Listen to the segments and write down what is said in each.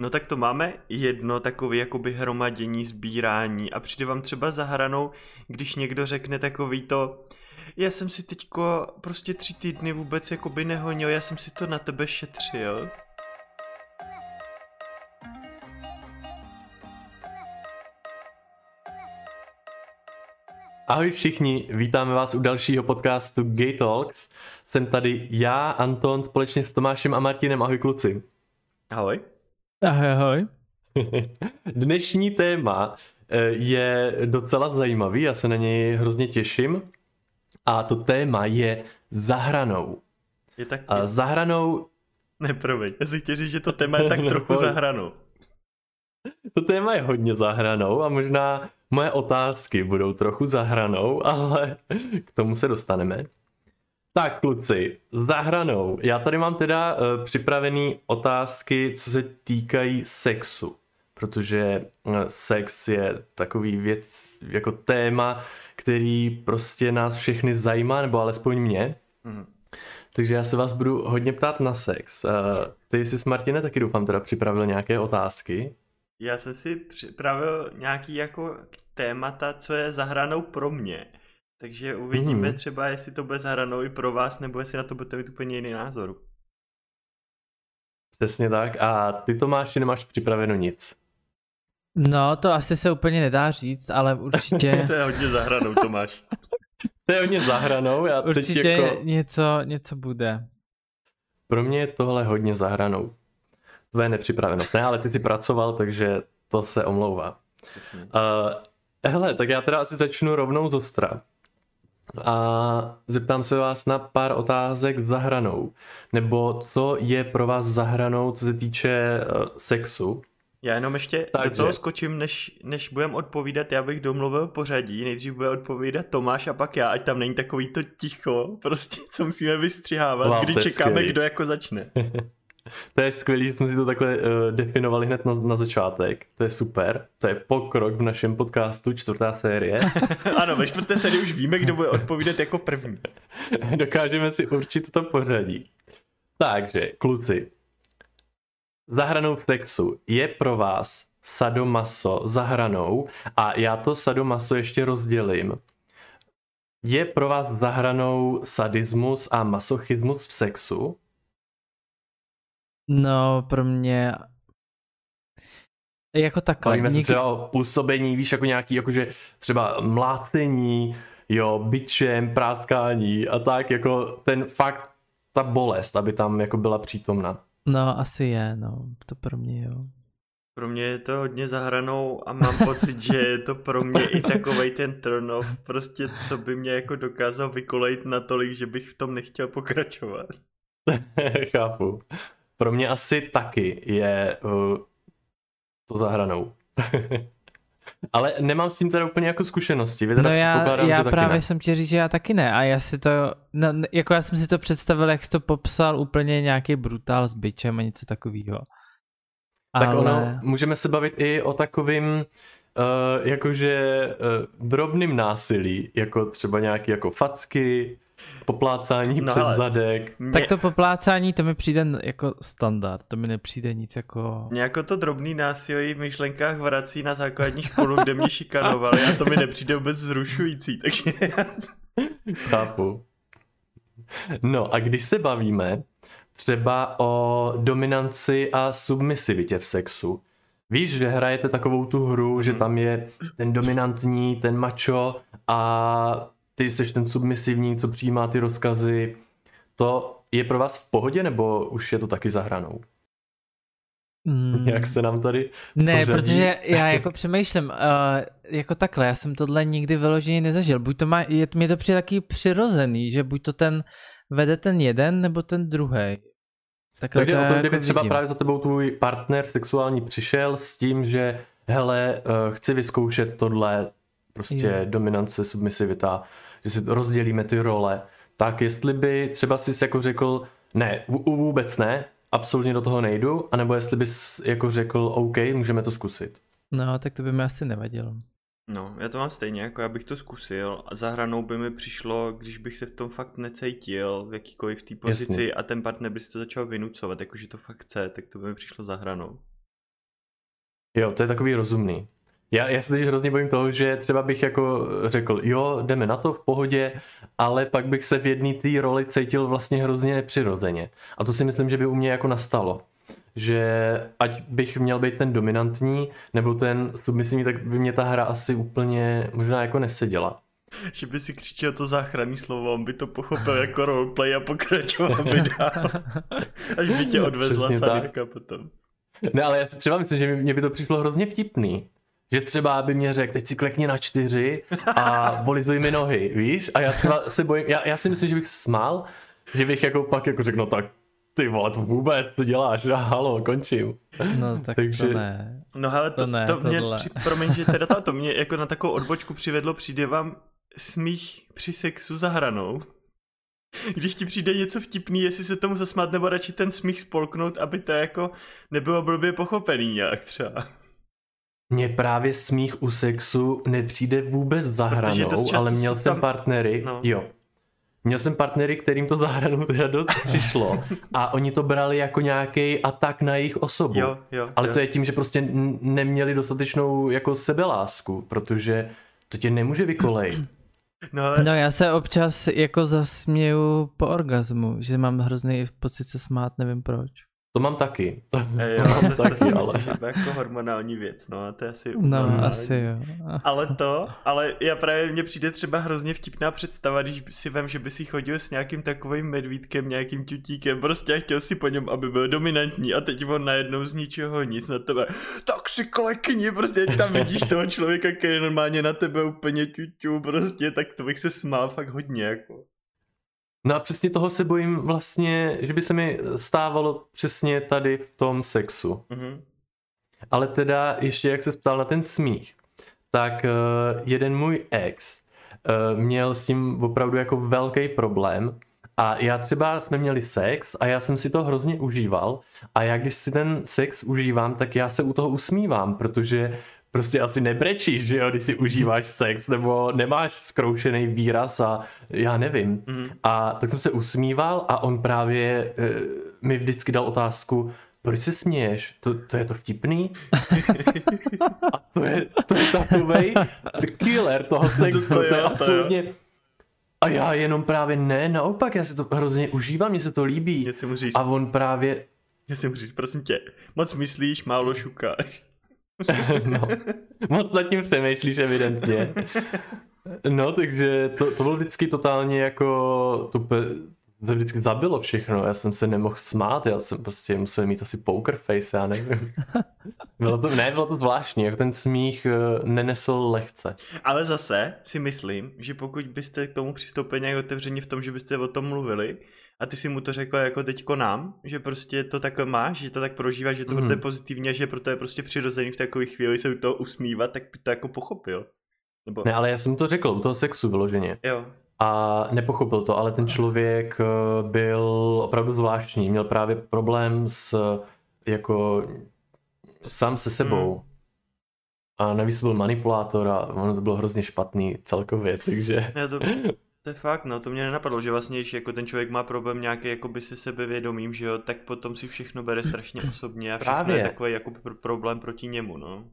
No tak to máme jedno takové jakoby hromadění, sbírání a přijde vám třeba za hranou, když někdo řekne takový to, já jsem si teďko prostě tři týdny vůbec jakoby nehonil, já jsem si to na tebe šetřil. Ahoj všichni, vítáme vás u dalšího podcastu Gay Talks. Jsem tady já, Anton, společně s Tomášem a Martinem. Ahoj kluci. Ahoj. Ahoj, ahoj. Dnešní téma eh, je docela zajímavý, já se na něj hrozně těším. A to téma je zahranou. Je tak... A zahranou... Ne, promiň, já si chtěl říct, že to téma je tak trochu zahranou. To téma je hodně zahranou a možná moje otázky budou trochu zahranou, ale k tomu se dostaneme. Tak kluci, zahranou. Já tady mám teda uh, připravený otázky, co se týkají sexu. Protože uh, sex je takový věc, jako téma, který prostě nás všechny zajímá, nebo alespoň mě. Mm. Takže já se vás budu hodně ptát na sex. Uh, ty jsi s Martine taky doufám teda připravil nějaké otázky. Já jsem si připravil nějaký jako témata, co je zahranou pro mě. Takže uvidíme mm. třeba, jestli to bude zahranou i pro vás, nebo jestli na to budete mít úplně jiný názor. Přesně tak. A ty Tomáš, nemáš připraveno nic. No, to asi se úplně nedá říct, ale určitě... to je hodně zahranou, Tomáš. to je hodně zahranou. Já určitě teď jako... něco, něco bude. Pro mě je tohle hodně zahranou. Tvoje nepřipravenost. Ne, ale ty jsi pracoval, takže to se omlouvá. Uh, hele, tak já teda asi začnu rovnou z ostra. A zeptám se vás na pár otázek za hranou. Nebo co je pro vás za hranou, co se týče uh, sexu. Já jenom ještě Takže. do toho skočím, než, než budem odpovídat, já bych domluvil pořadí, nejdřív bude odpovídat Tomáš a pak já, ať tam není takový to ticho, prostě, co musíme vystřihávat, wow, kdy čekáme, skvělý. kdo jako začne. To je skvělé, že jsme si to takhle uh, definovali hned na, na začátek. To je super. To je pokrok v našem podcastu, čtvrtá série. ano, ve čtvrté sérii už víme, kdo bude odpovídat jako první. Dokážeme si určit to pořadí. Takže, kluci, zahranou v sexu je pro vás sadomaso zahranou a já to sadomaso ještě rozdělím. Je pro vás zahranou sadismus a masochismus v sexu? No, pro mě jako takhle. Bavíme se třeba o působení, víš, jako nějaký, jakože třeba mlácení, jo, byčem, práskání a tak, jako ten fakt, ta bolest, aby tam jako byla přítomna. No, asi je, no, to pro mě jo. Pro mě je to hodně zahranou a mám pocit, že je to pro mě i takovej ten turnov, prostě co by mě jako dokázal vykolejit natolik, že bych v tom nechtěl pokračovat. Chápu. Pro mě asi taky je uh, to za hranou. Ale nemám s tím teda úplně jako zkušenosti. Vy teda no já, já že právě ne. jsem ti říct, že já taky ne. A já si to, no, jako já jsem si to představil, jak jsi to popsal, úplně nějaký brutál s byčem a něco takového. Tak Ale... ono, můžeme se bavit i o takovým uh, jakože uh, drobným násilí, jako třeba nějaký jako facky, poplácání no, přes ale zadek. Mě... Tak to poplácání, to mi přijde jako standard, to mi nepřijde nic jako... Mě jako to drobný násilí v myšlenkách vrací na základní školu, kde mě šikanovali a to mi nepřijde vůbec vzrušující, takže... Chápu. No a když se bavíme třeba o dominanci a submisivitě v sexu, Víš, že hrajete takovou tu hru, že tam je ten dominantní, ten macho a ty jsi ten submisivní, co přijímá ty rozkazy, to je pro vás v pohodě, nebo už je to taky zahranou? Mm. Jak se nám tady Ne, pořadí? protože já jako přemýšlím, uh, jako takhle, já jsem tohle nikdy vyloženě nezažil. Buď to má, je, mě to přijde taky přirozený, že buď to ten vede ten jeden, nebo ten druhý. Takhle tak to o tom, kdyby jako třeba vidím. právě za tebou tvůj partner sexuální přišel s tím, že hele, uh, chci vyzkoušet tohle, prostě je. dominance, submisivita, že si rozdělíme ty role, tak jestli by třeba si jako řekl, ne, vůbec ne, absolutně do toho nejdu, anebo jestli bys jako řekl, OK, můžeme to zkusit. No, tak to by mi asi nevadilo. No, já to mám stejně, jako já bych to zkusil a za hranou by mi přišlo, když bych se v tom fakt necítil, v jakýkoliv v té pozici Jasně. a ten partner by si to začal vynucovat, jakože to fakt chce, tak to by mi přišlo za hranou. Jo, to je takový rozumný. Já, já se teď hrozně bojím toho, že třeba bych jako řekl, jo, jdeme na to v pohodě, ale pak bych se v jedné té roli cítil vlastně hrozně nepřirozeně. A to si myslím, že by u mě jako nastalo. Že ať bych měl být ten dominantní, nebo ten submisivní, tak by mě ta hra asi úplně možná jako neseděla. Že by si křičel to záchranný slovo, on by to pochopil jako roleplay a pokračoval by dál. Až by tě odvezla Sanirka potom. Ne, ale já si třeba myslím, že mě by to přišlo hrozně vtipný. Že třeba by mě řekl, teď si klekni na čtyři a volizuj mi nohy, víš? A já třeba se bojím, já, já si myslím, že bych se smál, že bych jako pak jako řekl, no tak ty vole, to vůbec, co děláš, a halo, končím. No tak Takže... to ne. No ale to, to, ne, to mě, při, promiň, že teda to, to mě jako na takovou odbočku přivedlo, přijde vám smích při sexu za hranou? Když ti přijde něco vtipný, jestli se tomu zasmát, nebo radši ten smích spolknout, aby to jako nebylo blbě pochopený nějak třeba. Mně právě smích u sexu nepřijde vůbec za hranou, ale měl jsem tam... partnery, no. jo. Měl jsem partnery, kterým to za hranou teda dost přišlo a oni to brali jako nějaký atak na jejich osobu. Jo, jo, ale jo. to je tím, že prostě neměli dostatečnou jako sebelásku, protože to tě nemůže vykolejit. No, ale... no já se občas jako zasměju po orgazmu, že mám hrozný pocit se smát, nevím proč. To mám taky. E, jo, to, to, taky, to si ale... myslím, že je jako hormonální věc, no a to je asi No, hormonální. asi jo. ale to, ale já právě mně přijde třeba hrozně vtipná představa, když si vím, že by si chodil s nějakým takovým medvídkem, nějakým tutíkem, prostě a chtěl si po něm, aby byl dominantní a teď on najednou z ničeho nic na tebe, tak si klekni, prostě tam vidíš toho člověka, který je normálně na tebe úplně tuťu, prostě, tak to bych se smál fakt hodně, jako. No a přesně toho se bojím vlastně, že by se mi stávalo přesně tady v tom sexu. Mm-hmm. Ale teda ještě jak se ptal na ten smích, tak uh, jeden můj ex uh, měl s tím opravdu jako velký problém a já třeba jsme měli sex a já jsem si to hrozně užíval a já když si ten sex užívám, tak já se u toho usmívám, protože prostě asi nebrečíš, že jo, když si užíváš sex, nebo nemáš zkroušený výraz a já nevím. Mm. A tak jsem se usmíval a on právě e, mi vždycky dal otázku, proč se směješ? To, to je to vtipný? a to je, to je takovej killer toho sexu, to, to, je, to je absolutně... A já jenom právě ne, naopak, já si to hrozně užívám, mně se to líbí. Říct, a on právě... Já si můžu říct, prosím tě, moc myslíš, málo šukáš. no, moc nad tím přemýšlíš evidentně. No, takže to, to bylo vždycky totálně jako, to, to vždycky zabilo všechno, já jsem se nemohl smát, já jsem prostě musel mít asi poker face, já nevím. Bylo to, ne, bylo to zvláštní, jako ten smích eh, nenesl lehce. Ale zase si myslím, že pokud byste k tomu přistoupili nějak otevřeně v tom, že byste o tom mluvili, a ty si mu to řekl jako teďko nám, že prostě to tak máš, že to tak prožíváš, že to mm. je pozitivně, že proto je prostě přirozený v takové chvíli se u toho usmívat, tak by to jako pochopil. Nebo... Ne, ale já jsem to řekl u toho sexu vyloženě. Jo. A nepochopil to, ale ten člověk eh, byl opravdu zvláštní. Měl právě problém s jako sám se sebou. Mm. A navíc byl manipulátor a ono to bylo hrozně špatný celkově, takže... Já to, to je fakt, no, to mě nenapadlo, že vlastně, když jako ten člověk má problém nějaký jakoby se sebevědomím, že jo, tak potom si všechno bere strašně osobně a všechno Právě. je takový jako problém proti němu, no.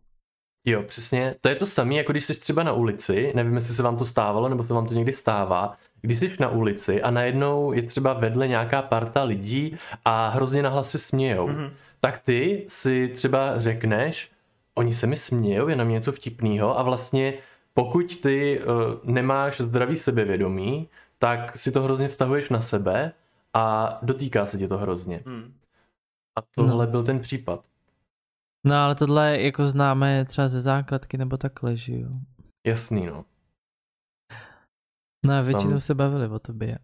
Jo, přesně. To je to samé, jako když jsi třeba na ulici, nevím, jestli se vám to stávalo, nebo se vám to někdy stává, když jsi na ulici a najednou je třeba vedle nějaká parta lidí a hrozně nahlas se smějou, mm-hmm. tak ty si třeba řekneš, oni se mi smějou, je na mě něco vtipného a vlastně pokud ty uh, nemáš zdravý sebevědomí, tak si to hrozně vztahuješ na sebe a dotýká se tě to hrozně. Hmm. A tohle no. byl ten případ. No ale tohle jako známe třeba ze základky nebo takhle, že jo? Jasný, no. No a většinou Tam... se bavili o tobě.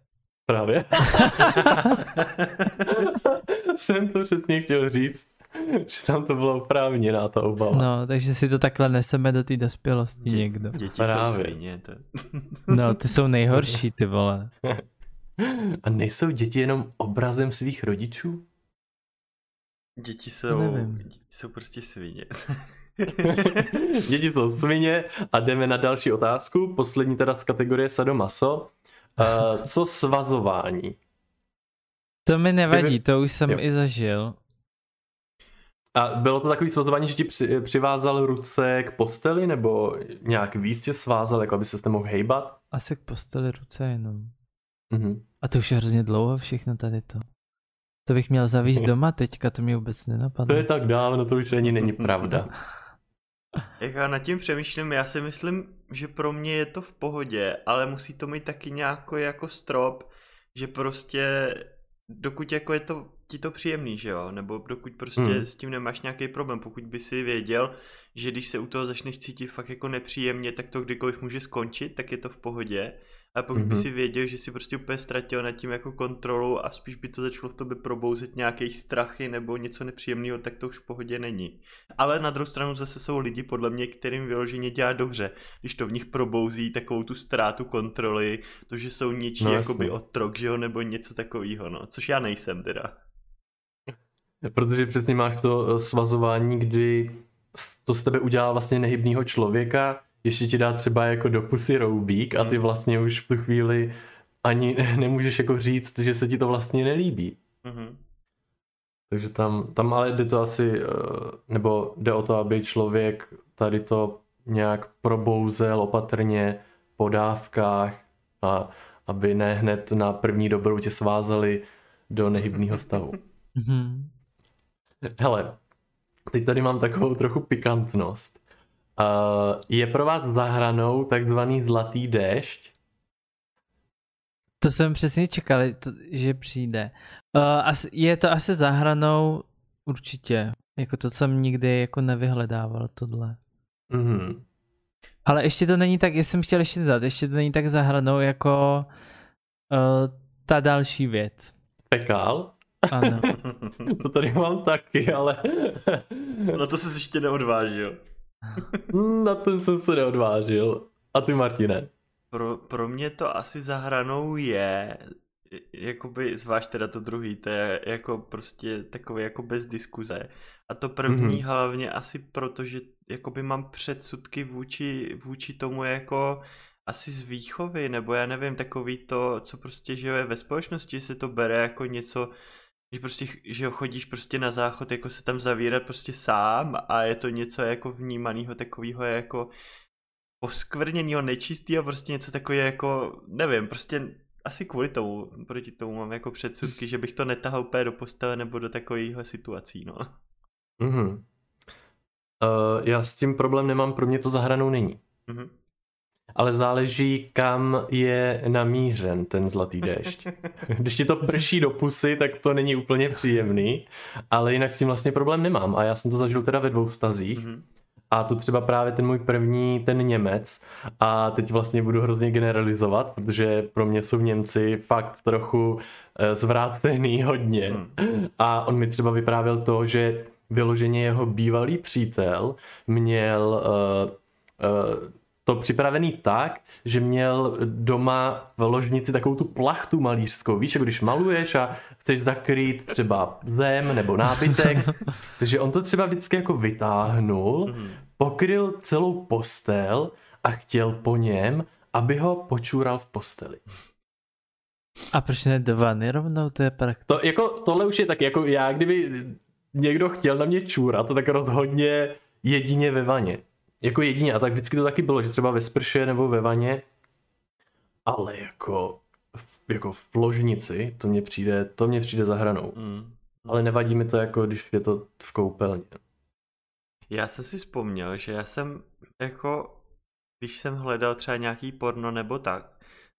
Právě. Jsem to přesně chtěl říct. že tam to bylo oprávněná ta obava. No, takže si to takhle neseme do té dospělosti Dě- někdo. Děti Právě. jsou svině. To... no, ty jsou nejhorší, ty vole. A nejsou děti jenom obrazem svých rodičů? Děti jsou, děti jsou prostě svině. děti jsou svině a jdeme na další otázku. Poslední teda z kategorie sadomaso. Uh, co svazování? To mi nevadí, to už jsem jo. i zažil. A bylo to takový svazování, že ti při, přivázal ruce k posteli, nebo nějak víc tě svázal, jako aby se nemohl hejbat? Asi k posteli ruce jenom. Mhm. A to už je hrozně dlouho všechno tady to. To bych měl zavíst doma teďka, to mě vůbec To nenapadlo. je tak dávno, to už ani není pravda. Jak já nad tím přemýšlím, já si myslím, že pro mě je to v pohodě, ale musí to mít taky nějaký jako strop, že prostě dokud jako je to ti to příjemný, že jo, nebo dokud prostě Hmm. s tím nemáš nějaký problém, pokud by si věděl, že když se u toho začneš cítit fakt jako nepříjemně, tak to kdykoliv může skončit, tak je to v pohodě. A pokud mm-hmm. by Mhm. si věděl, že si prostě úplně ztratil nad tím jako kontrolu a spíš by to začalo v tobě probouzet nějaké strachy nebo něco nepříjemného, tak to už v pohodě není. Ale na druhou stranu zase jsou lidi, podle mě, kterým vyloženě dělá dobře, když to v nich probouzí takovou tu ztrátu kontroly, to, že jsou něčí No jakoby otrok, že jo, nebo něco takového, no. Což já nejsem teda. Protože přesně máš to eh, svazování, kdy to z tebe udělá vlastně nehybného člověka, ještě ti dá třeba jako do pusy roubík a ty Hmm. vlastně už v tu chvíli ani nemůžeš jako říct, že se ti to vlastně nelíbí. Mhm. Takže tam, tam ale jde to asi, eh, nebo jde o to, aby člověk tady to nějak probouzel opatrně po dávkách a aby ne hned na první dobrou tě svázali do nehybného stavu. Mhm. Hele, teď tady mám takovou trochu pikantnost. Uh, je pro vás za hranou takzvaný zlatý déšť? To jsem přesně čekal, že přijde. Uh, je to asi za hranou určitě. Jako to jsem nikdy jako nevyhledával tohle. Mhm. Ale ještě to není tak, já jsem chtěl ještě dodat, ještě to není tak za hranou jako uh, ta další věc. Pekál? Ano. To tady mám taky, ale no to se ještě neodvážil. na ten jsem se neodvážil. A ty Martine? Pro, pro mě to asi za hranou je, jakoby, zvlášť teda to druhý, to je jako prostě takový jako bez diskuze. A to první Mhm. mm-hmm. hlavně asi proto, že jakoby mám předsudky vůči, vůči tomu jako asi z výchovy, nebo já nevím, takový to, co prostě, že jo, je ve společnosti, že se to bere jako něco, že prostě, že chodíš prostě na záchod, jako se tam zavírat prostě sám a je to něco jako vnímaného takového jako poskvrněného, nečistého, prostě něco takového jako, nevím, prostě asi kvůli tomu, proti tomu mám jako předsudky, že bych to netahal úplně do postele nebo do takového situací, no. Mhm. Uh, já s tím problém nemám, pro mě to za hranou není. Mhm. Ale záleží, kam je namířen ten zlatý déšť. Když ti to prší do pusy, tak to není úplně příjemný, ale jinak s tím vlastně problém nemám. A já jsem to zažil teda ve dvou vztazích. Mhm. A tu třeba právě ten můj první, ten Němec. A teď vlastně budu hrozně generalizovat, protože pro mě jsou Němci fakt trochu eh, zvrácený hodně. Mhm. A on mi třeba vyprávěl to, že vyloženě jeho bývalý přítel měl uh, uh, to připravený tak, že měl doma v ložnici takovou tu plachtu malířskou. Víš, jako když maluješ a chceš zakrýt třeba zem nebo nábytek. Takže on to třeba vždycky jako vytáhnul, Mhm. pokryl celou postel a chtěl po něm, aby ho počůral v posteli. A proč ne do vany rovnou, to je praktické. To, jako, tohle už je tak, jako já, kdyby někdo chtěl na mě čůrat, tak rozhodně jedině ve vaně. Jako jedině, a tak vždycky to taky bylo, že třeba ve sprše nebo ve vaně, ale jako, v, jako v ložnici, to mě přijde, to mě přijde za hranou. Mhm. Ale nevadí mi to jako, když je to v koupelně. Já jsem si vzpomněl, že já jsem jako, když jsem hledal třeba nějaký porno nebo tak,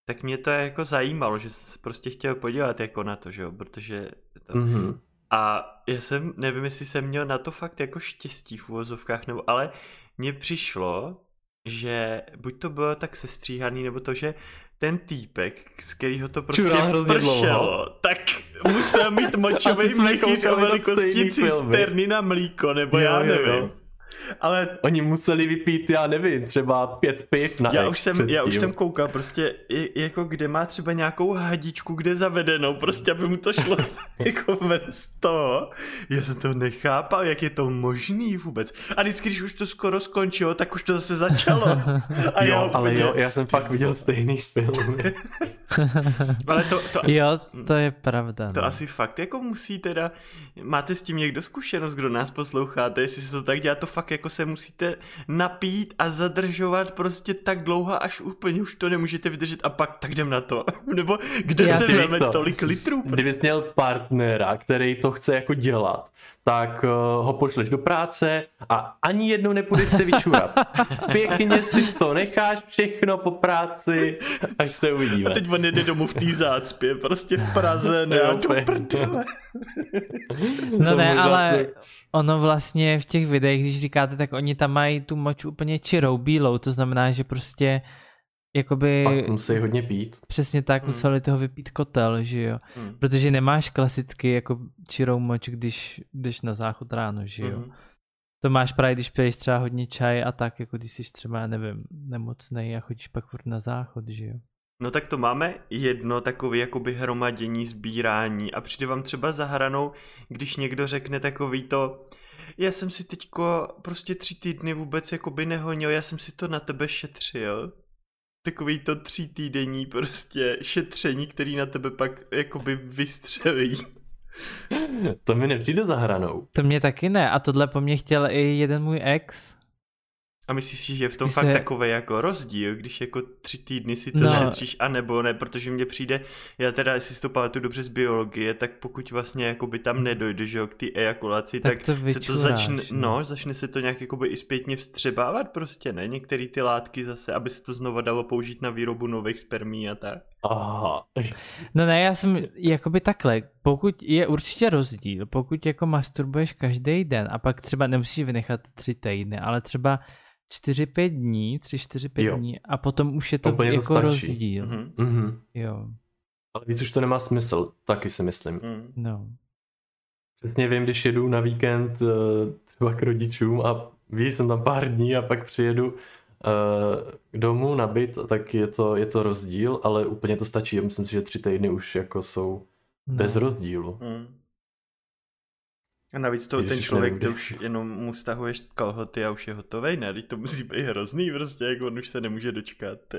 tak mě to jako zajímalo, že jsem se prostě chtěl podívat jako na to, že jo, protože to... Mhm. A já jsem, nevím, jestli jsem měl na to fakt jako štěstí v uvozovkách, nebo, ale mně přišlo, že buď to bylo tak sestříhaný, nebo to, že ten týpek, z kterého to prostě hrozně pršelo, dlouho. tak musel mít močový Asi jsme měchýř koukali o na velikosti cisterny na mlíko, nebo Jo, já jo, nevím. jo. Ale Oni museli vypít, já nevím, třeba pět piv na já už, jsem, já už předtím. jsem koukal, prostě jako kde má třeba nějakou hadičku, kde zavedenou, prostě aby mu to šlo jako ven z toho. Já jsem to nechápal, jak je to možný vůbec. A vždycky, když už to skoro skončilo, tak už to zase začalo. A já Jo, ale jo, já jsem fakt viděl stejný film. ale to, to, Jo, to je pravda. To no. asi fakt jako musí teda, máte s tím někdo zkušenost, kdo nás posloucháte, jestli se to tak dělá, to fakt jako se musíte napít a zadržovat prostě tak dlouho, až úplně už to nemůžete vydržet a pak tak jdem na to. Nebo kde Já se veme to. tolik litrů? Kdybys měl partnera, který to chce jako dělat, tak uh, ho pošleš do práce a ani jednou nepůjdeš se vyčurat. Pěkně si to necháš všechno po práci, až se A uvidíme. teď on jede domů v té zácpě, prostě v Praze, ne, Jo, a do prdele. No ne, ale ono vlastně v těch videích, když říkáte, tak oni tam mají tu moč úplně čirou, bílou, to znamená, že prostě jakoby Pak musí hodně pít. přesně tak Hmm. museli toho vypít kotel, že jo. Hmm. Protože nemáš klasicky jako čirou moč, když jdeš na záchod ráno, že jo. Mhm. To máš právě, když piješ třeba hodně čaj a tak, jako když jsi třeba, já nevím, nemocnej a chodíš pak furt na záchod, že jo. No tak to máme jedno takové jakoby hromadění, sbírání a přijde vám třeba za hranou, když někdo řekne takový to, já jsem si teďko prostě tři týdny vůbec jakoby nehonil, já jsem si to na tebe šetřil. Takový to tří týdenní prostě šetření, který na tebe pak jakoby vystřelí. To mi nepřijde za hranou. To mě taky ne a tohle po mně chtěl i jeden můj ex. A myslíš si, že je v tom Ty fakt se- takový jako rozdíl, když jako tři týdny si to No. šetříš, anebo ne, protože mně přijde, já teda, jestli si to pamatuju dobře z biologie, tak pokud vlastně jakoby tam nedojde, že jo, k té ejakulaci, Tak tak, to se to vyčuráš, začne, no. no, začne se to nějak jakoby i zpětně vstřebávat prostě, ne, některé ty látky zase, aby se to znova dalo použít na výrobu nových spermí a tak. Aha. No ne, já jsem jakoby takhle, pokud je určitě rozdíl, pokud jako masturbuješ každý den a pak třeba nemusíš vynechat tři týdny, ale třeba 4-5 dní, 3-4-5 Jo. dní a potom už je to Úplně to jako stačí. rozdíl. Mhm. Mhm. Jo, Ale víc už to nemá smysl, taky si myslím. Mm. no. Přesně vím, když jedu na víkend eh, třeba k rodičům a víš, jsem tam pár dní a pak přijedu eh, k domu na byt, tak je to, je to rozdíl, ale úplně to stačí. Já myslím si, že tři týdny už jako jsou no. bez rozdílu. Mm. A navíc to, Když ten člověk, nevím, to už jenom mu stahuješ kalhoty a už je hotovej, ne? Teď to musí být hrozný prostě, jako on už se nemůže dočkat. To.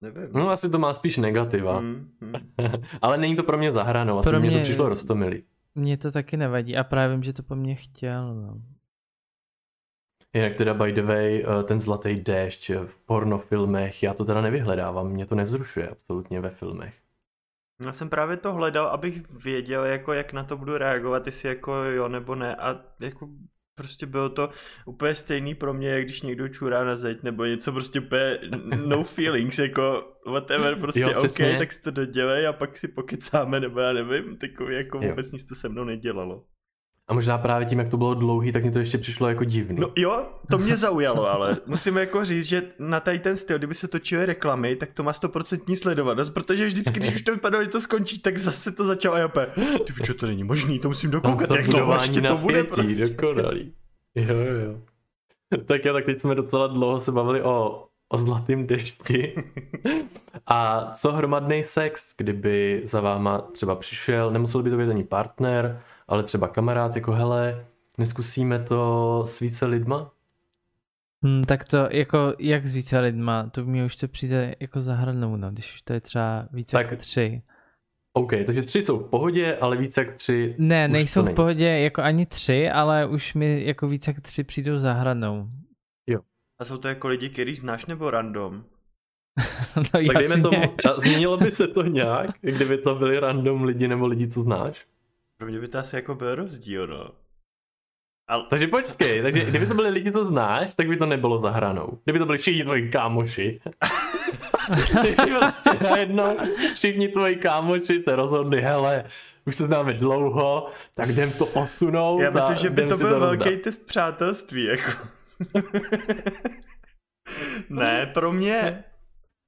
Nevím. No asi to má spíš negativa, Mm, mm. ale není to pro mě zahranou, asi Pro mě to mě- přišlo rostomilý. Mně to taky nevadí a právě vím, že to po mně chtěl, no. Jinak teda by the way, eh, ten zlatý déšť v pornofilmech, já to teda nevyhledávám, mě to nevzrušuje absolutně ve filmech. Já jsem právě to hledal, abych věděl, jako jak na to budu reagovat, jestli jako jo nebo ne a jako prostě bylo to úplně stejný pro mě, jak když někdo čurá na zeď nebo něco prostě úplně no feelings, jako whatever, prostě Jo, OK, tak si to dodělej a pak si pokecáme, nebo já nevím, takový jako Jo. vůbec nic to se mnou nedělalo. A možná právě tím, jak to bylo dlouhý, tak mi to ještě přišlo jako divný. No jo, to mě zaujalo, ale musím jako říct, že na tady ten styl, kdyby se točily reklamy, tak to má 100% sledovanost, protože vždycky, když už to vypadalo, že to skončí, tak zase to začalo a já ty pičo, to není možný, to musím dokoukat, to jak dlouho budování ještě to bude prostě. dokonalý. Jo, jo, jo. Tak jo, tak teď jsme docela dlouho se bavili o, o zlatém dešti. A co hromadný sex, kdyby za váma třeba přišel, nemusel by to být ani partner, ale třeba kamarád, jako hele, neskusíme to s více lidma? Hm, tak to jako jak s více lidma, to mi už to přijde jako zahranou, no, když už to je třeba více Tak- jak tři. OK, takže tři jsou v pohodě, ale více jak tři Ne, už nejsou to v pohodě jako ani tři, ale už mi jako více jak tři přijdou za hranou. A jsou to jako lidi, který znáš nebo random? no Tak dejme jasně. tomu, změnilo by se to nějak, kdyby to byli random lidi nebo lidi, co znáš? Pro mě by to asi jako byl rozdíl, no. Ale Takže počkej, takže kdyby to byli lidi, co znáš, tak by to nebylo za hranou. Kdyby to byli všichni tvoji kámoši. Kdyby prostě najednou všichni tvoji kámoši se rozhodli, hele, už se známe dlouho, tak jdem to posunout. já myslím, že by to byl rozdat. velký test přátelství, jako. ne, pro mě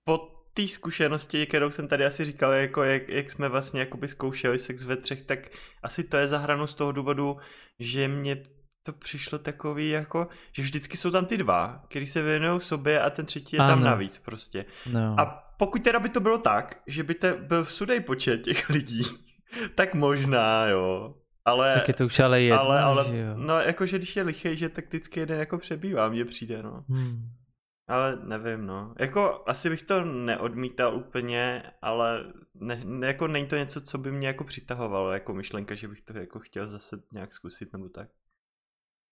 po té zkušenosti, kterou jsem tady asi říkal, jako jak, jak jsme vlastně jakoby zkoušeli sex ve třech, tak asi to je za hranu z toho důvodu, že mě to přišlo takový jako, že vždycky jsou tam ty dva, který se věnují sobě a ten třetí je tam Ano. navíc prostě. No. A pokud teda by to bylo tak, že by to byl sudej počet těch lidí, tak možná, jo. Ale, tak je to už ale jedno, ale, ale, že jo. no jakože když je lichej, že tak vždycky jeden jako přebývá, mně přijde, no. Hmm. Ale nevím, no. Jako asi bych to neodmítal úplně, ale ne, ne, jako není to něco, co by mě jako přitahovalo, jako myšlenka, že bych to jako chtěl zase nějak zkusit nebo tak.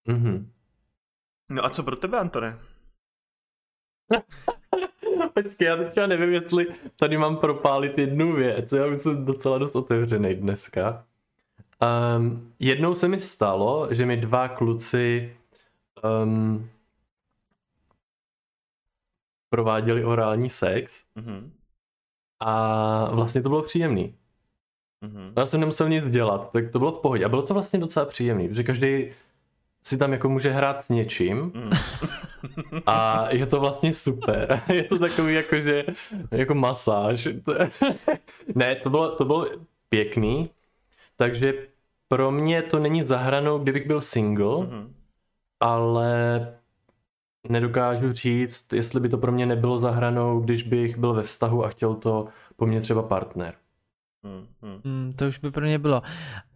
Mhm. No a co pro tebe, Antone? Počkej, já teďka nevím, jestli tady mám propálit jednu věc. Já už jsem docela dost otevřený dneska. Um, jednou se mi stalo, že mi dva kluci um, prováděli orální sex Mhm. a vlastně to bylo příjemný. Mhm. Já jsem nemusel nic dělat, tak to bylo v pohodě. A bylo to vlastně docela příjemný, protože každý si tam jako může hrát s něčím Mhm. a je to vlastně super. Je to takový jako, že jako masáž. Ne, to bylo, to bylo pěkný, takže pro mě to není zahranou, kdybych byl single, Mhm. ale nedokážu říct, jestli by to pro mě nebylo zahranou, když bych byl ve vztahu a chtěl to po mně třeba partner. Mhm. Mhm. Hmm, to už by pro mě bylo.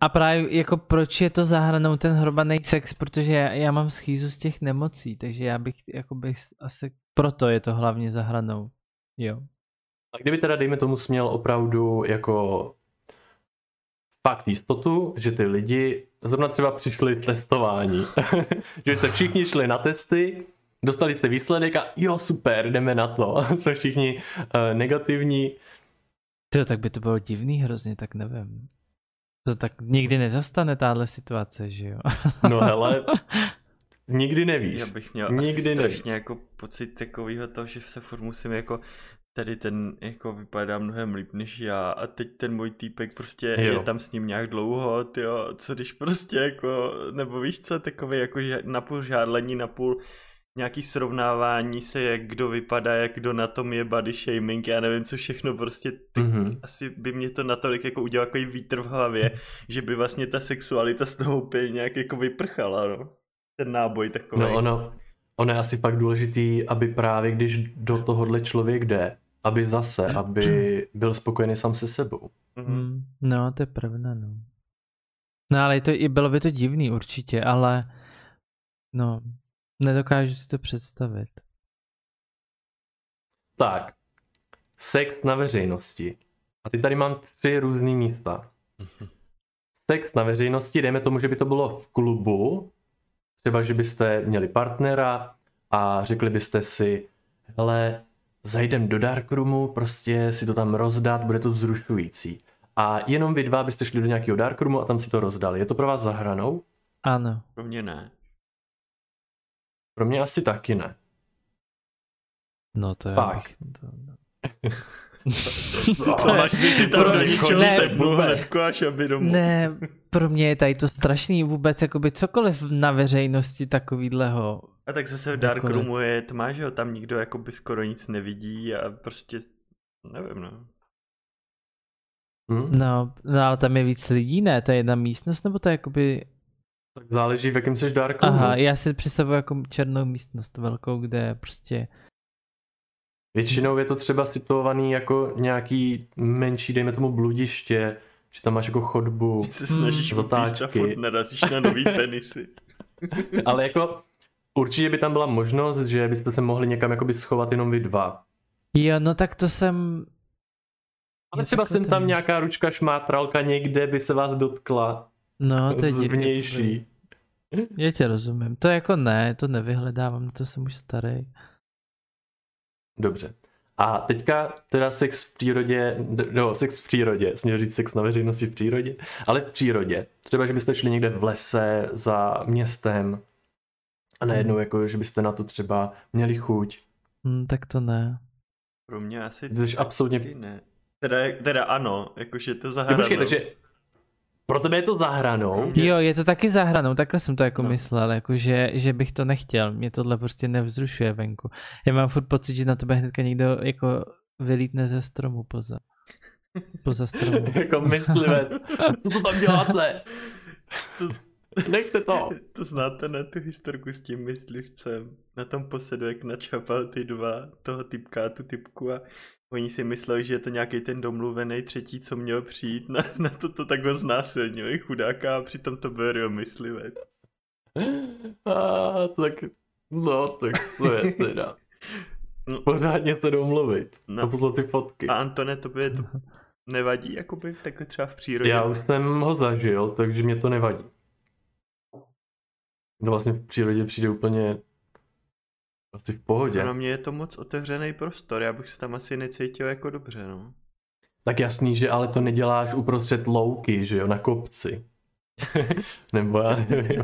A právě jako proč je to zahranou ten hrobaný sex, protože já, já mám schýzu z těch nemocí, takže já bych jako bych asi proto je to hlavně zahranou. Jo. A kdyby teda, dejme tomu, směl opravdu jako fakt jistotu, že ty lidi zrovna třeba přišli z testování, že jste všichni šli na testy, dostali jste výsledek a jo, super, jdeme na to. Jsme všichni uh, negativní. To, tak by to bylo divný hrozně, tak nevím. To tak nikdy nezastane tahle situace, že jo? No hele, nikdy nevíš. Já bych měl Nikdy asi nevíš. strašně jako pocit takového toho, že se furt musím jako tady ten jako vypadá mnohem líp než já a teď ten můj týpek prostě Jo. je tam s ním nějak dlouho, tyjo, co když prostě jako, nebo víš co, takový jako že napůl žádlení, napůl nějaký srovnávání se, jak kdo vypadá, jak kdo na tom je body shaming, já nevím co všechno, prostě ty, Mhm. asi by mě to natolik jako udělal takový vítr v hlavě, že by vlastně ta sexualita z toho úplně nějak jako vyprchala, no. Ten náboj takový. No ono, ono je asi fakt důležitý, aby právě když do tohohle člověk jde, aby zase, aby byl spokojený sám se sebou. Mhm. Hmm, no, to je pravda, no. No ale to, i bylo by to divný určitě, ale no, nedokážu si to představit. Tak, sex na veřejnosti. A ty tady mám tři různý místa. Sex na veřejnosti, dejme tomu, že by to bylo v klubu, třeba, že byste měli partnera a řekli byste si, hele, zajdem do darkroomu, prostě si to tam rozdat, bude to vzrušující. A jenom vy dva byste šli do nějakého darkroomu a tam si to rozdali. Je to pro vás za hranou? Ano. Pro mě ne. Pro mě asi taky ne. No to je. Pak. To, no. Co máš by si tam pro- do ničeho ne, sepnul hnedko a šel by domů. Ne, pro mě je tady to strašný vůbec, jakoby cokoliv na veřejnosti takovýhleho. A tak zase v Darkroomu je tma, že jo, tam nikdo jakoby skoro nic nevidí a prostě, nevím no. Hm? No, no ale tam je víc lidí, ne? To je jedna místnost, nebo to je jakoby... Tak záleží, v jakém jsi darkroomu. Aha, já si představuji jako černou místnost velkou, kde prostě... Většinou je to třeba situovaný jako nějaký menší, dejme tomu bludiště, že tam máš jako chodbu, Se snažíš Hmm, a zatáčky. furt narazíš na nový penisy. ale jako určitě by tam byla možnost, že byste se mohli někam jakoby schovat jenom vy dva. Jo, no tak to jsem... Ale třeba takhle sem to tam nějaká ručka šmátralka někde by se vás dotkla No, to je zvnější. Já tě rozumím. To jako ne, to nevyhledávám, to jsem už starý. Dobře. A teďka teda sex v přírodě, no sex v přírodě, směl říct sex na veřejnosti v přírodě, ale v přírodě. Třeba, že byste šli někde v lese za městem a najednou jako, že byste na to třeba měli chuť. Hm, tak to ne. Pro mě asi Ty jsi absolutně... ne. Teda, teda ano, jakože to počkej, takže pro tebe je to za hranou. Je- Jo, je to taky za hranou, takhle jsem to jako No. myslel, jako že, že bych to nechtěl, mě tohle prostě nevzrušuje venku. Já mám furt pocit, že na tebe hnedka někdo jako vylítne ze stromu poza. Poza stromu. jako myslivec. Co to tam děláte? Nechte to. To znáte na tu historku s tím myslivcem. Na tom posedu, jak načapal ty dva, toho typka a tu typku a oni si mysleli, že je to nějaký ten domluvený třetí, co měl přijít na, na to, to tak ho znásilnili chudáka a přitom to byl real myslivec. A, tak, no, tak to je teda. No. Pořádně se domluvit. No. No. A poslat ty fotky. A Antone, to by to nevadí, jakoby, tak třeba v přírodě. Já už jsem ho zažil, takže mě to nevadí. To vlastně v přírodě přijde úplně asi v pohodě. Na mě je to moc otevřený prostor, já bych se tam asi necítil jako dobře, no. Tak jasný, že ale to neděláš uprostřed louky, že jo, na kopci. Nebo já nevím,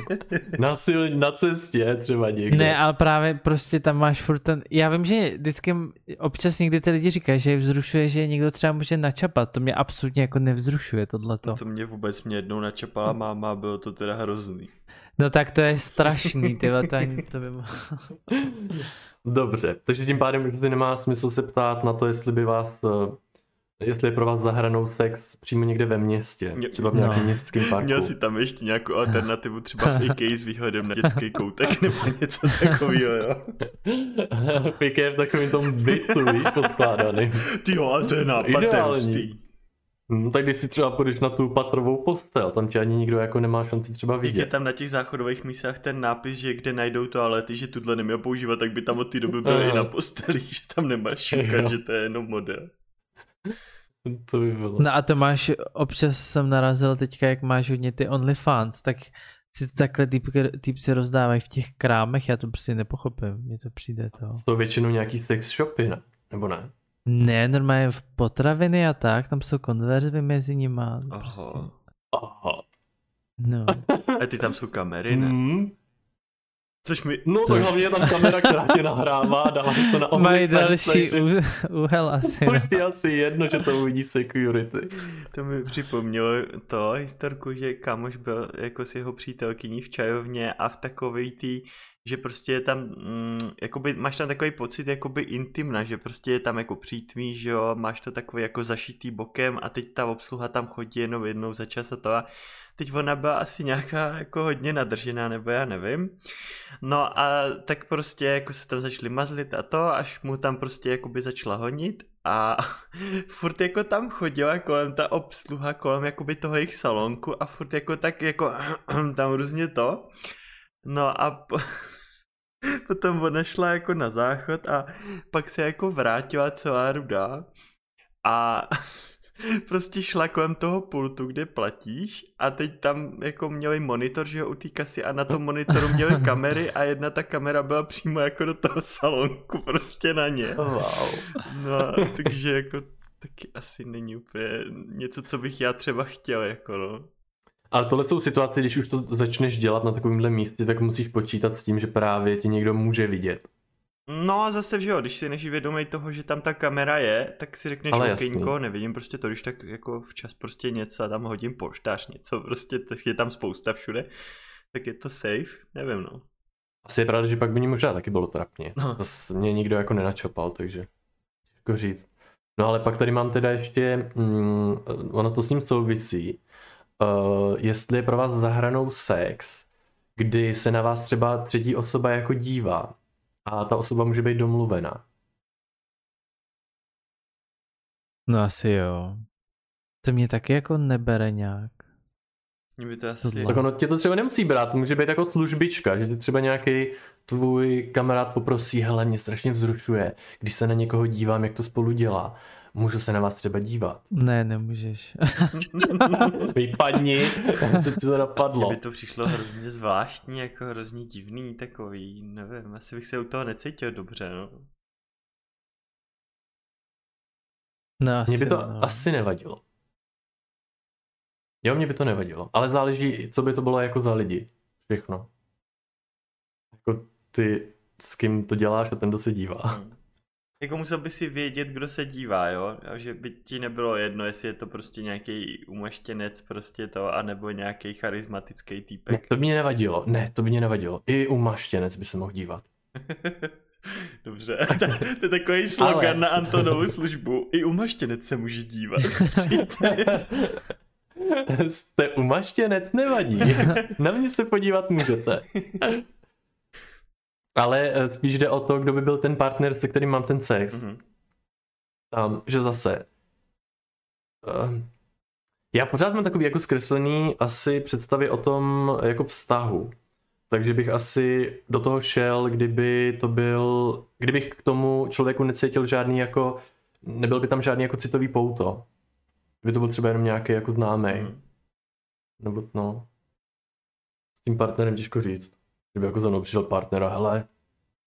na, sil, na cestě třeba někde. Ne, ale právě prostě tam máš furt ten, já vím, že vždycky občas někdy ty lidi říkají, že je vzrušuje, že někdo třeba může načapat, to mě absolutně jako nevzrušuje tohleto. No to mě vůbec mě jednou načapala máma bylo to teda hrozný. No tak to je strašný, ty to, ani- to by mohlo... Dobře, takže tím pádem už asi nemá smysl se ptát na to, jestli by vás, eh, jestli je pro vás za hranou sex přímo někde ve městě, Mě- třeba v nějakém No. městském parku. Měl si tam ještě nějakou alternativu, třeba v IKEA s výhledem na dětský koutek nebo něco takového, jo. Pěkně je v takovém tom bytu, víš, poskládaný. Ty jo, ale to je nápad, to je Ideální. No, tak když si třeba půjdeš na tu patrovou postel, tam tě ani nikdo jako nemá šanci třeba Jak je vidět. tam na těch záchodových místách ten nápis, že kde najdou toalety, že tuhle neměl používat, tak by tam od té doby byl i na posteli, že tam nemáš šukat, Jo. že to je jenom model. To by bylo. No a to máš, občas jsem narazil teďka, jak máš hodně ty OnlyFans, tak si to takhle týpci rozdávají v těch krámech, já to prostě nepochopím, mně to přijde to. Jsou většinou nějaký sex shopy, ne? Nebo ne? Ne, normálně v potraviny a tak, tam jsou konverzby mezi nima. Prostě. Aha. Aha. No. A ty tam jsou kamery, ne? Mm. Což mi... No Což- tak hlavně je tam kamera, která tě nahrává a dává to na Mají další úhel asi. No. Už je asi jedno, že to uvidí security. To mi připomnělo to historku, že kámoš byl jako s jeho přítelkyní v čajovně a v takovej tý, že prostě je tam, mm, jakoby, máš tam takový pocit jakoby intimna, že prostě je tam jako přítmí, že jo, máš to takový jako zašitý bokem a teď ta obsluha tam chodí jenom jednou za čas a to a teď ona byla asi nějaká jako hodně nadržená, nebo já nevím. No a tak prostě jako se tam začali mazlit a to, až mu tam prostě jakoby začala honit a furt jako tam chodila kolem ta obsluha, kolem jakoby toho jejich salonku a furt jako tak jako tam různě to. No a po, potom ona šla jako na záchod a pak se jako vrátila celá rudá a prostě šla kolem toho pultu, kde platíš a teď tam jako měli monitor, že jo, u té kasy a na tom monitoru měli kamery a jedna ta kamera byla přímo jako do toho salonku, prostě na ně. Wow. No, takže jako taky asi není úplně něco, co bych já třeba chtěl, jako no. Ale tohle jsou situace, když už to začneš dělat na takovémhle místě, tak musíš počítat s tím, že právě tě někdo může vidět. No a zase, že jo, když si než vědomý toho, že tam ta kamera je, tak si řekneš, Ale OK, jasný. nikoho nevidím, prostě to, když tak jako včas prostě něco a tam hodím poštář něco, prostě je tam spousta všude, tak je to safe, nevím no. Asi je pravda, že pak by ní možná taky bylo trapně. No. To mě nikdo jako nenačapal, takže těžko říct. No ale pak tady mám teda ještě, mm, ono to s ním souvisí, uh, jestli je pro vás za hranou sex, kdy se na vás třeba třetí osoba jako dívá a ta osoba může být domluvená. No asi jo. To mě taky jako nebere nějak. Mě by to asi... Tohle. Tak ono tě to třeba nemusí brát, to může být jako službička, že ty třeba nějaký tvůj kamarád poprosí, hele, mě strašně vzrušuje, když se na někoho dívám, jak to spolu dělá. Můžu se na vás třeba dívat. Ne, nemůžeš. Vypadni, co ti to napadlo. by to přišlo hrozně zvláštní, jako hrozně divný takový, nevím, asi bych se u toho necítil dobře, no. No asi, Mně by to no. asi nevadilo. Jo, mně by to nevadilo. Ale záleží, co by to bylo jako za lidi. Všechno. Jako ty, s kým to děláš a ten, kdo se dívá. Hmm. Jako musel by si vědět, kdo se dívá, jo? A že by ti nebylo jedno, jestli je to prostě nějaký umaštěnec, prostě to, anebo nějaký charismatický Ne, týpek. to by mě nevadilo. Ne, to by mě nevadilo. I u maštěnec by se mohl dívat. Dobře, to, to je takový slogan Ale- na Antonovu službu. I umaštěnec se může dívat. Jste umaštěnec, nevadí. Na mě se podívat můžete. Ale eh, spíš jde o to, kdo by byl ten partner, se kterým mám ten sex. Mhm. Um, že zase... Uh, já pořád mám takový jako zkreslený asi představy o tom jako vztahu. Takže bych asi do toho šel, kdyby to byl, kdybych k tomu člověku necítil žádný jako, nebyl by tam žádný jako citový pouto. Kdyby to byl třeba jenom nějaký jako známý. Mhm. Nebo no. S tím partnerem těžko říct. Kdyby jako za mnou přišel partner a hele,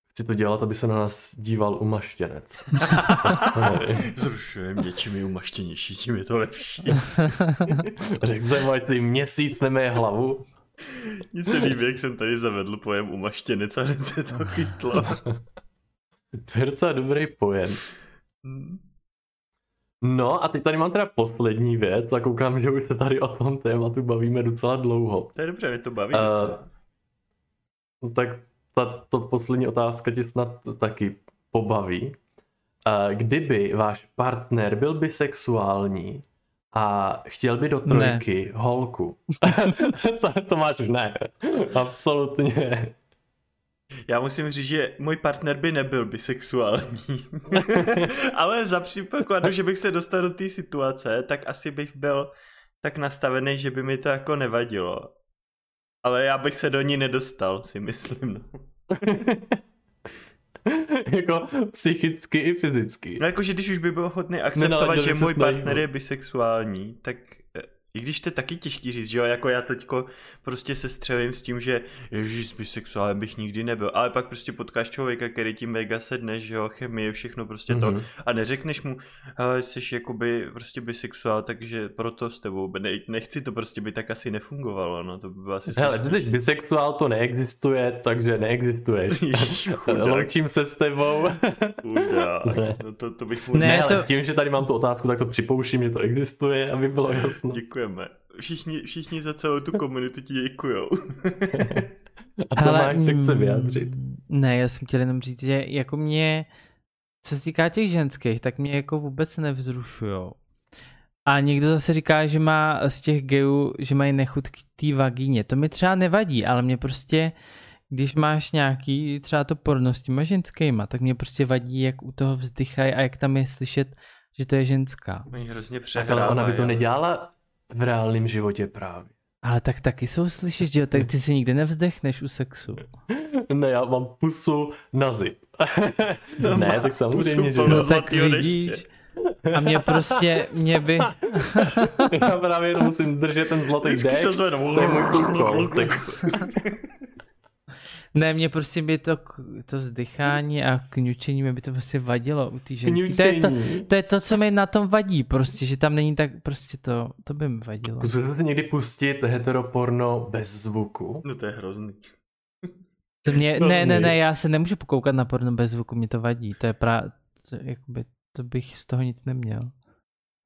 chci to dělat, aby se na nás díval umaštěnec. Zrušujem něčím je umaštěnější, tím je to lepší. Řekl jsem, ať si měsíc nemeje hlavu. Mně se líbí, jak jsem tady zavedl pojem umaštěnec a hned se to chytlo. To je docela dobrý pojem. No a teď tady mám teda poslední věc a koukám, že už se tady o tom tématu bavíme docela dlouho. To je dobře, mě to baví. Eh, docela. No tak tato poslední otázka tě snad taky pobaví. Kdyby váš partner byl bisexuální a chtěl by do trojky ne. holku. Co to máš? Ne. Absolutně. Já musím říct, že můj partner by nebyl bisexuální. Ale za příkladu, že bych se dostal do té situace, tak asi bych byl tak nastavený, že by mi to jako nevadilo. Ale já bych se do ní nedostal, si myslím. No, jako psychicky i fyzicky. no jakože když už by byl ochotný akceptovat, Nenaladil že se můj partner je bisexuální, tak i když to je taky těžký říct, že jo, jako já teďko prostě se střelím s tím, že ježiš, s bisexuálem bych nikdy nebyl, ale pak prostě potkáš člověka, který tím mega sedne, že jo, chemie, všechno prostě to Mhm. a neřekneš mu, hele, jsi jakoby prostě bisexuál, takže proto s tebou, ne, nechci to prostě by tak asi nefungovalo, no, to by bylo asi Hele, jsi bisexuál, to neexistuje, takže neexistuješ. Ježiš, Loučím se s tebou. chudák, no to, to bych mu... Ne, Ne, to- ale tím, že tady mám tu otázku, tak to připouštím, že to existuje, aby bylo jasno. Děkujeme. Všichni, všichni za celou tu komunitu ti děkujou. A to máš se chce mm, vyjádřit. Ne, já jsem chtěl jenom říct, že jako mě, co se týká těch ženských, tak mě jako vůbec nevzrušujou. A někdo zase říká, že má z těch gejů, že mají nechuť k té vagíně. To mi třeba nevadí, ale mě prostě, když máš nějaký třeba to porno s těma ženskýma, tak mě prostě vadí, jak u toho vzdychají a jak tam je slyšet, že to je ženská. Oni hrozně Tak přehrávají. ale ona by to ale- nedělala v reálném životě právě. Ale tak taky jsou slyšet, že jo, tak ty si nikdy nevzdechneš u sexu. Ne, já mám pusu na zip. No, ne, tak samozřejmě, že. No tak vidíš. A mě prostě, mě by, Já právě jenom musím držet ten zlatý Vždycky se dech. zvednou. To je můj úkol. ne, mě prostě by to, to vzdychání a kňučení mě by to prostě vadilo u té ženský. To je to, to je to, co mi na tom vadí, prostě, že tam není tak, prostě to, to by mi vadilo. Zkuste si někdy pustit heteroporno bez zvuku. No to je hrozný. To mě, ne, ne, ne, já se nemůžu pokoukat na porno bez zvuku, mě to vadí, to je právě, jakoby, to bych z toho nic neměl.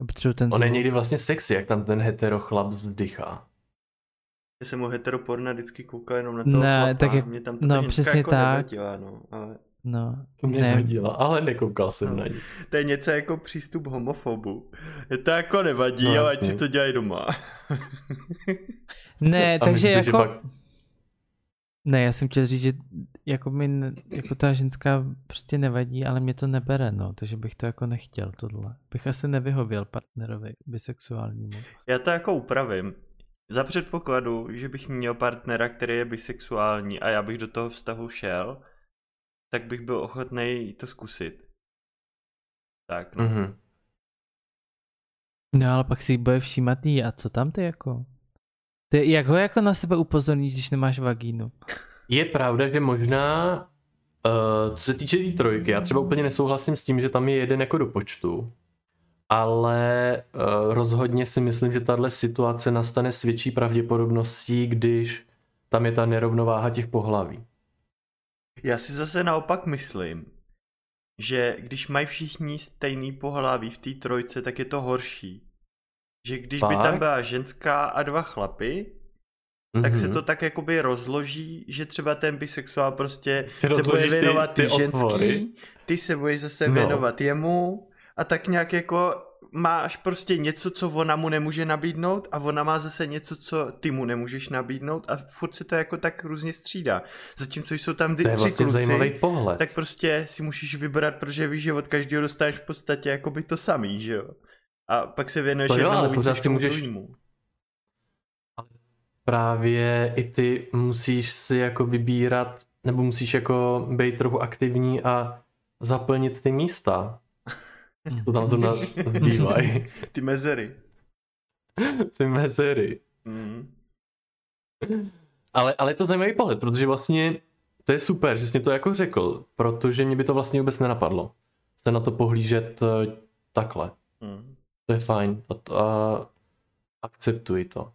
Potřebuji ten On je někdy vlastně sexy, jak tam ten hetero chlap vzdychá. Já jsem u heteroporna vždycky koukal jenom na toho Ne, chlapa. tak jak- Mě tam ta no, přesně jako tak. nevadila, no, ale No, Mě ne, nevadila, ale nekoukal jsem No. na ní. to je něco jako přístup homofobu. Je to jako nevadí, No, ale ať si to dělají doma. ne, A takže myslíte, jako... pak- Ne, já jsem chtěl říct, že jako mi, ne- jako ta ženská prostě nevadí, ale mě to nebere, no, takže bych to jako nechtěl tohle. Bych asi nevyhověl partnerovi bisexuálnímu. Já to jako upravím. Za předpokladu, že bych měl partnera, který je bisexuální a já bych do toho vztahu šel, tak bych byl ochotný to zkusit. Tak, no. Mhm. No ale pak si bude všímat jí a co tam ty jako? Ty, jak ho jako na sebe upozorníš, když nemáš vagínu? Je pravda, že možná, uh, co se týče té tý trojky, já třeba úplně nesouhlasím s tím, že tam je jeden jako do počtu, ale uh, rozhodně si myslím, že tahle situace nastane s větší pravděpodobností, když tam je ta nerovnováha těch pohlaví. Já si zase naopak myslím, že když mají všichni stejný pohlaví v té trojce, tak je to horší. Že když by tam byla ženská a dva chlapy, tak se Mhm. to tak jakoby rozloží, že třeba ten bisexuál prostě Ty se bude ty- věnovat ty, ty otvory. ženský, ty se budeš zase No. věnovat jemu a tak nějak jako máš prostě něco, co ona mu nemůže nabídnout a ona má zase něco, co ty mu nemůžeš nabídnout a furt se to jako tak různě střídá. Zatímco jsou tam ty To je tři vlastně kluci, zajímavý pohled. tak prostě si musíš vybrat, protože víš, že od každého dostaneš v podstatě jakoby to samý, že jo. A pak se věnuješ To jo, ale pořád si můžeš- druhému. Právě i ty musíš si jako vybírat, nebo musíš jako být trochu aktivní a zaplnit ty místa. To tam zrovna zbývají. Ty mezery. ty mezery. Mm. Ale, ale je to zajímavý pohled, protože vlastně to je super, že jsi mě to jako řekl, protože mě by to vlastně vůbec nenapadlo. Se na to pohlížet eh, takhle. Mm. To je fajn. A, to, a akceptuji to.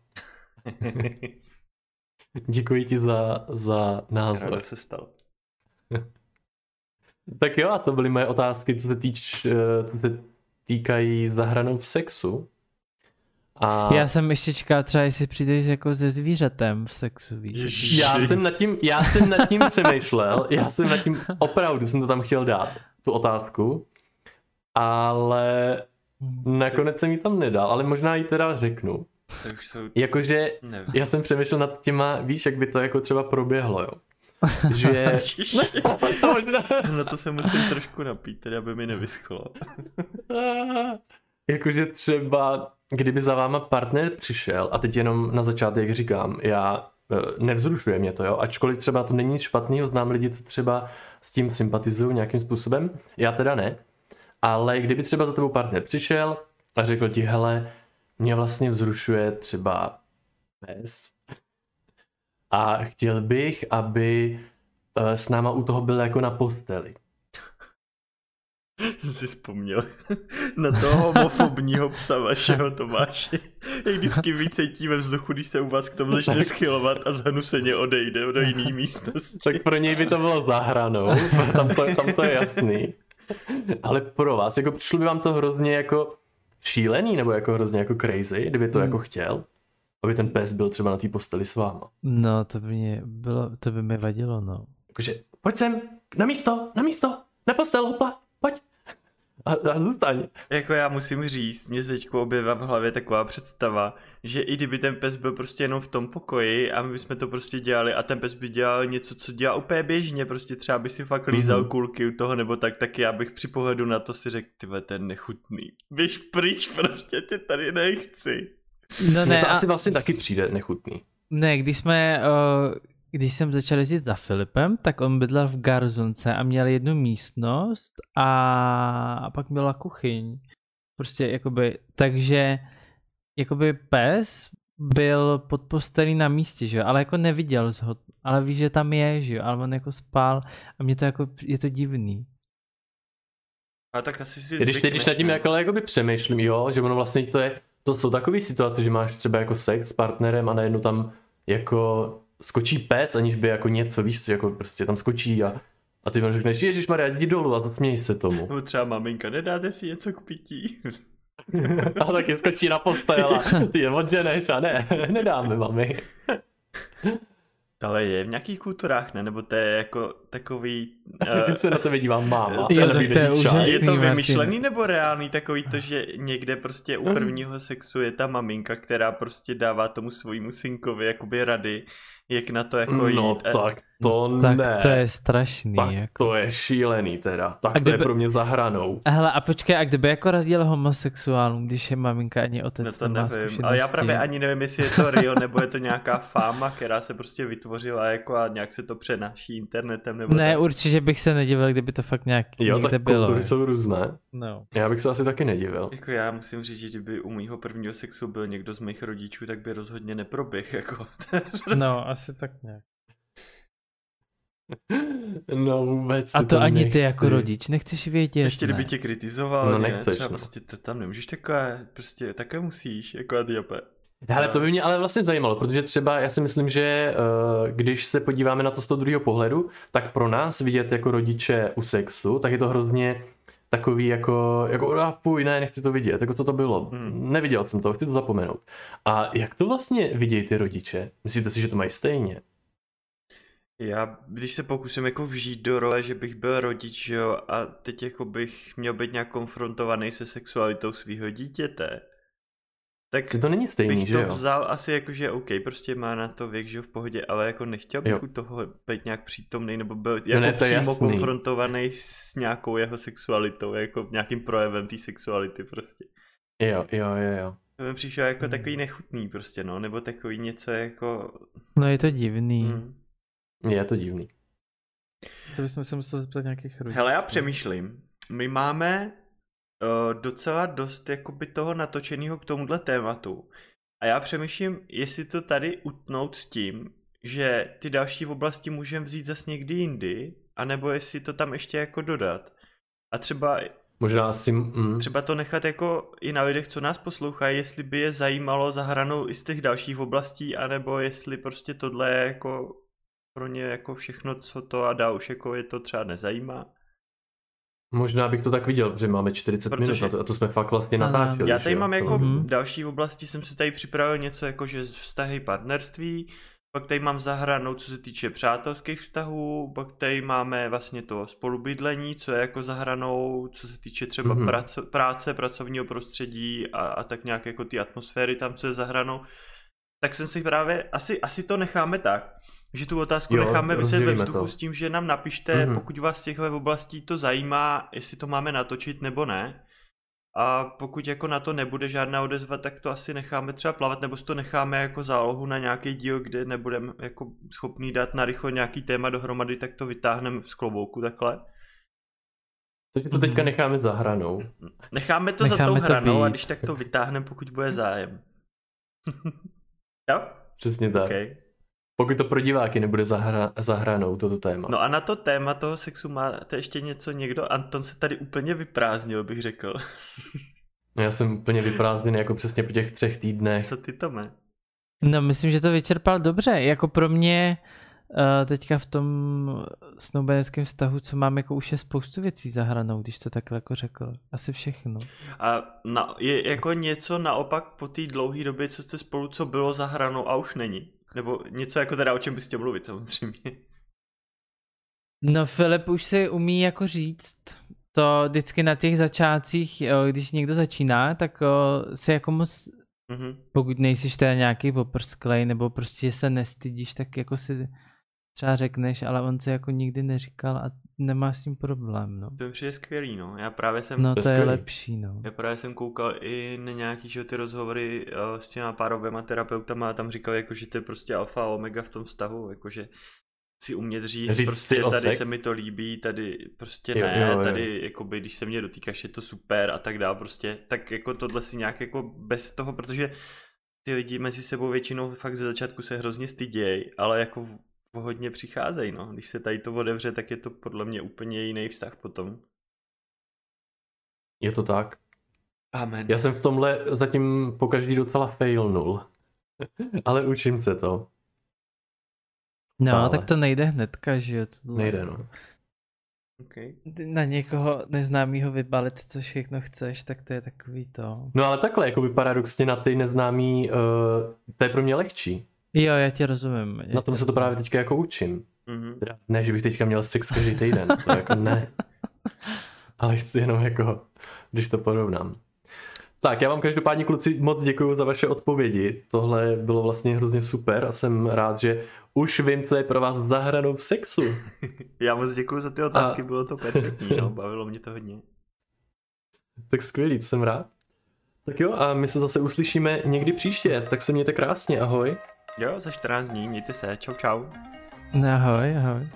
Děkuji ti za, za názor. Ráda se stalo. Tak jo, a to byly moje otázky, co se, týč, eh, co se týkají zahranou v sexu. A Já jsem ještě čekal třeba, jestli přijdeš jako se zvířatem v sexu, víš. Já jsem nad tím, já jsem nad tím přemýšlel, já jsem nad tím, opravdu jsem to tam chtěl dát, tu otázku, ale nakonec jsem ji tam nedal, ale možná ji teda řeknu. To už jsou... Jakože Nevím. já jsem přemýšlel nad těma, víš, jak by to jako třeba proběhlo, jo. Že Ježiši. to možná, Na to se musím trošku napít, tedy aby mi nevyschlo. jakože třeba, kdyby za váma partner přišel, a teď jenom na začátek říkám, já eh, nevzrušuje mě to, jo, ačkoliv třeba to není špatný, znám lidi, co třeba s tím sympatizují nějakým způsobem, já teda ne, ale kdyby třeba za tebou partner přišel a řekl ti, hele, mě vlastně vzrušuje třeba pes a chtěl bych, aby eh, s náma u toho byl jako na posteli. si vzpomněl na toho homofobního psa vašeho Tomáše. Jak vždycky vycítí ve vzduchu, když se u vás k tomu začne schylovat a zhnuseně odejde do jiný místnosti. Tak pro něj by to bylo za hranou, tam to, tam to je jasný. Ale pro vás, jako přišlo by vám to hrozně jako šílený, nebo jako hrozně jako crazy, kdyby to Hmm. jako chtěl, aby ten pes byl třeba na té posteli s váma. No, to by mě bylo, to by mi vadilo, no. Jakože, pojď sem, na místo, na místo, na postel, hopla, pojď. A, a zůstaň. Jako já musím říct, mě se teď objevila v hlavě taková představa, že i kdyby ten pes byl prostě jenom v tom pokoji a my bychom to prostě dělali a ten pes by dělal něco, co dělá úplně běžně, prostě třeba by si fakt lízal Mhm. kulky u toho nebo tak, tak já bych při pohledu na to si řekl, ty ten nechutný. Běž pryč, prostě tě tady nechci. No ne, to a, asi vlastně taky přijde nechutný. ne, když jsme, uh, když jsem začal jezdit za Filipem, tak on bydlel v Garzonce a měl jednu místnost a, a pak měla kuchyň. Prostě jakoby, takže jakoby pes byl pod postelí na místě, že jo, ale jako neviděl ho, ale víš, že tam je, že jo, ale on jako spal a mě to jako, je to divný. A tak asi si Když teď, když nad tím ne? jako jakoby přemýšlím, jo, že ono vlastně to je, to jsou takové situace, že máš třeba jako sex s partnerem a najednou tam jako skočí pes, aniž by jako něco, víš co, jako prostě tam skočí a, a ty mu řekneš, Ježíš Maria, jdi dolů a zasměj se tomu. Nebo třeba maminka, nedáte si něco k pití? A taky skočí na postel a ty je odženeš a ne, nedáme mami. Ale je v nějakých kulturách, ne? Nebo to je jako takový... že se na tebe dívá máma. Jo, a tak to je úžasný. je to vymyšlený nebo reálný takový to, že někde prostě u prvního sexu je ta maminka, která prostě dává tomu svojímu synkovi jakoby rady, jak na to jako jít. No A- tak to Tak ne. to je strašný. tak jako. to je šílený teda. Tak A to je kdyby- pro mě za hranou. A Hele, a počkej, a kdyby jako radil homosexuálům, když je maminka ani otec No to nemá nevím, zkušenosti? ale já právě ani nevím, jestli je to real, nebo je to nějaká fáma, která se prostě vytvořila jako a nějak se to přenáší internetem, nebo Ne, tak. určitě bych se nedivil, kdyby to fakt nějak Jo, někde tak bylo. kultury jsou různé. No. Já bych se asi taky nedivil. Jako já musím říct, že kdyby u mýho prvního sexu byl někdo z mých rodičů, tak by rozhodně neproběh, jako. no, asi tak nějak. No vůbec A to ani ty nechci. jako rodič nechceš vědět, Ještě kdyby ne? tě kritizoval, No, ne, nechceš, třeba no. prostě to tam nemůžeš takové, prostě také musíš, jako a ty opět. Hele, to by mě ale vlastně zajímalo, protože třeba já si myslím, že eh, když se podíváme na to z toho druhého pohledu, tak pro nás vidět jako rodiče u sexu, tak je to hrozně takový jako, jako a fuj, ne, nechci to vidět, jako co to bylo, Hmm. neviděl jsem to, chci to zapomenout. A jak to vlastně vidějí ty rodiče? Myslíte si, že to mají stejně? Já, když se pokusím jako vžít do role, že bych byl rodič, jo, a teď jako bych měl být nějak konfrontovaný se sexualitou svého dítěte, tak Si to není stejný, bych že to jo? vzal asi jako, že OK, prostě má na to věk, že jo, v pohodě, ale jako nechtěl bych Jo. u toho být nějak přítomný, nebo byl jako No ne, to je přímo jasný. konfrontovaný s nějakou jeho sexualitou, jako nějakým projevem té sexuality prostě. Jo, jo, jo, jo. To mi přišlo jako takový nechutný prostě, no, nebo takový něco jako... No je to divný. Hmm. Je to divný. To bychom se museli zeptat nějakých rodičů. Hele, já přemýšlím. My máme uh, docela dost jakoby toho natočeného k tomuhle tématu. A já přemýšlím, jestli to tady utnout s tím, že ty další oblasti můžeme vzít zas někdy jindy, anebo jestli to tam ještě jako dodat. A třeba, Možná si... Mm, třeba to nechat jako i na lidech, co nás poslouchají, jestli by je zajímalo za hranou i z těch dalších oblastí, anebo jestli prostě tohle je jako pro ně jako všechno, co to a dá už jako je to třeba nezajímá. Možná bych to tak viděl, protože máme 40 Protože- minut na to, a to jsme fakt vlastně natáčeli. Já že tady jo? mám To- jako Mhm. další oblasti, jsem si tady připravil něco jako, že vztahy partnerství, pak tady mám zahranou, co se týče přátelských vztahů, pak tady máme vlastně to spolubydlení, co je jako zahranou, co se týče třeba Mhm. praco, práce, pracovního prostředí a, a tak nějak jako ty atmosféry tam, co je zahranou. Tak jsem si právě, asi, asi to necháme tak, že tu otázku Jo, necháme vyset ve vzduchu to. s tím, že nám napište, Mhm. pokud vás z těchto oblastí to zajímá, jestli to máme natočit nebo ne. A pokud jako na to nebude žádná odezva, tak to asi necháme třeba plavat, nebo si to necháme jako zálohu na nějaký díl, kde nebudeme jako schopný dát na rychlo nějaký téma dohromady, tak to vytáhneme z klobouku takhle. Takže to teďka Mhm. necháme za hranou. Necháme to za Necháme tou to hranou a být. když tak to vytáhneme, pokud bude zájem. jo? Přesně tak. Okay. Pokud to pro diváky nebude za, hra, za hranou, toto téma. No a na to téma toho sexu máte ještě něco někdo? Anton se tady úplně vyprázdnil, bych řekl. Já jsem úplně vyprázdněný jako přesně po těch třech týdnech. Co ty to mé? No myslím, že to vyčerpal dobře. Jako pro mě uh, teďka v tom snoubeneckém vztahu, co mám, jako už je spoustu věcí zahranou, když to takhle jako řekl. Asi všechno. A na, je jako něco naopak po té dlouhé době, co jste spolu, co bylo za hranou a už není? Nebo něco jako teda, o čem byste mluvit samozřejmě. No Filip už si umí jako říct, to vždycky na těch začátcích, když někdo začíná, tak si jako moc, Mhm. pokud nejsiš teda nějaký oprsklej, nebo prostě se nestydíš, tak jako si třeba řekneš, ale on se jako nikdy neříkal a nemá s tím problém, no. To přijde skvělý, no. Já právě jsem, No to je to je skvělý. lepší, no. já právě jsem koukal i na nějaký že, ty rozhovory uh, s těma párovými terapeutama a tam říkal, jako, že to je prostě alfa a omega v tom vztahu, jakože si umět říct, Říct prostě tady sex? se mi to líbí, tady prostě Jo, ne, jo, jo. tady jakoby, když se mě dotýkáš, je to super a tak dál, prostě, tak jako tohle si nějak jako bez toho, protože ty lidi mezi sebou většinou fakt ze začátku se hrozně stydějí, ale jako hodně přicházejí, no. Když se tady to otevře, tak je to podle mě úplně jiný vztah potom. Je to tak. Amen. Já jsem v tomhle zatím po každý docela failnul. Ale učím se to. No, Stále. tak to nejde hnedka, že jo. tohle. Nejde, no. Okay. Na někoho neznámýho vybalit, co všechno chceš, tak to je takový to. No ale takhle, jako by paradoxně na ty neznámý, uh, to je pro mě lehčí. Jo, já tě rozumím. Já Na tom se to rozumím. právě teďka jako učím. Mhm. Teda, ne, že bych teďka měl sex každý týden, to jako ne. Ale chci jenom jako, když to porovnám. Tak, já vám každopádně kluci moc děkuji za vaše odpovědi. Tohle bylo vlastně hrozně super a jsem rád, že už vím, co je pro vás za hranou v sexu. Já moc děkuji za ty otázky, A- bylo to perfektní, no, bavilo mě to hodně. Tak skvělý, jsem rád. Tak jo, a my se zase uslyšíme někdy příště, tak se mějte krásně, ahoj. Jo, za 14 dní, mějte se, čau čau. Ahoj, ahoj.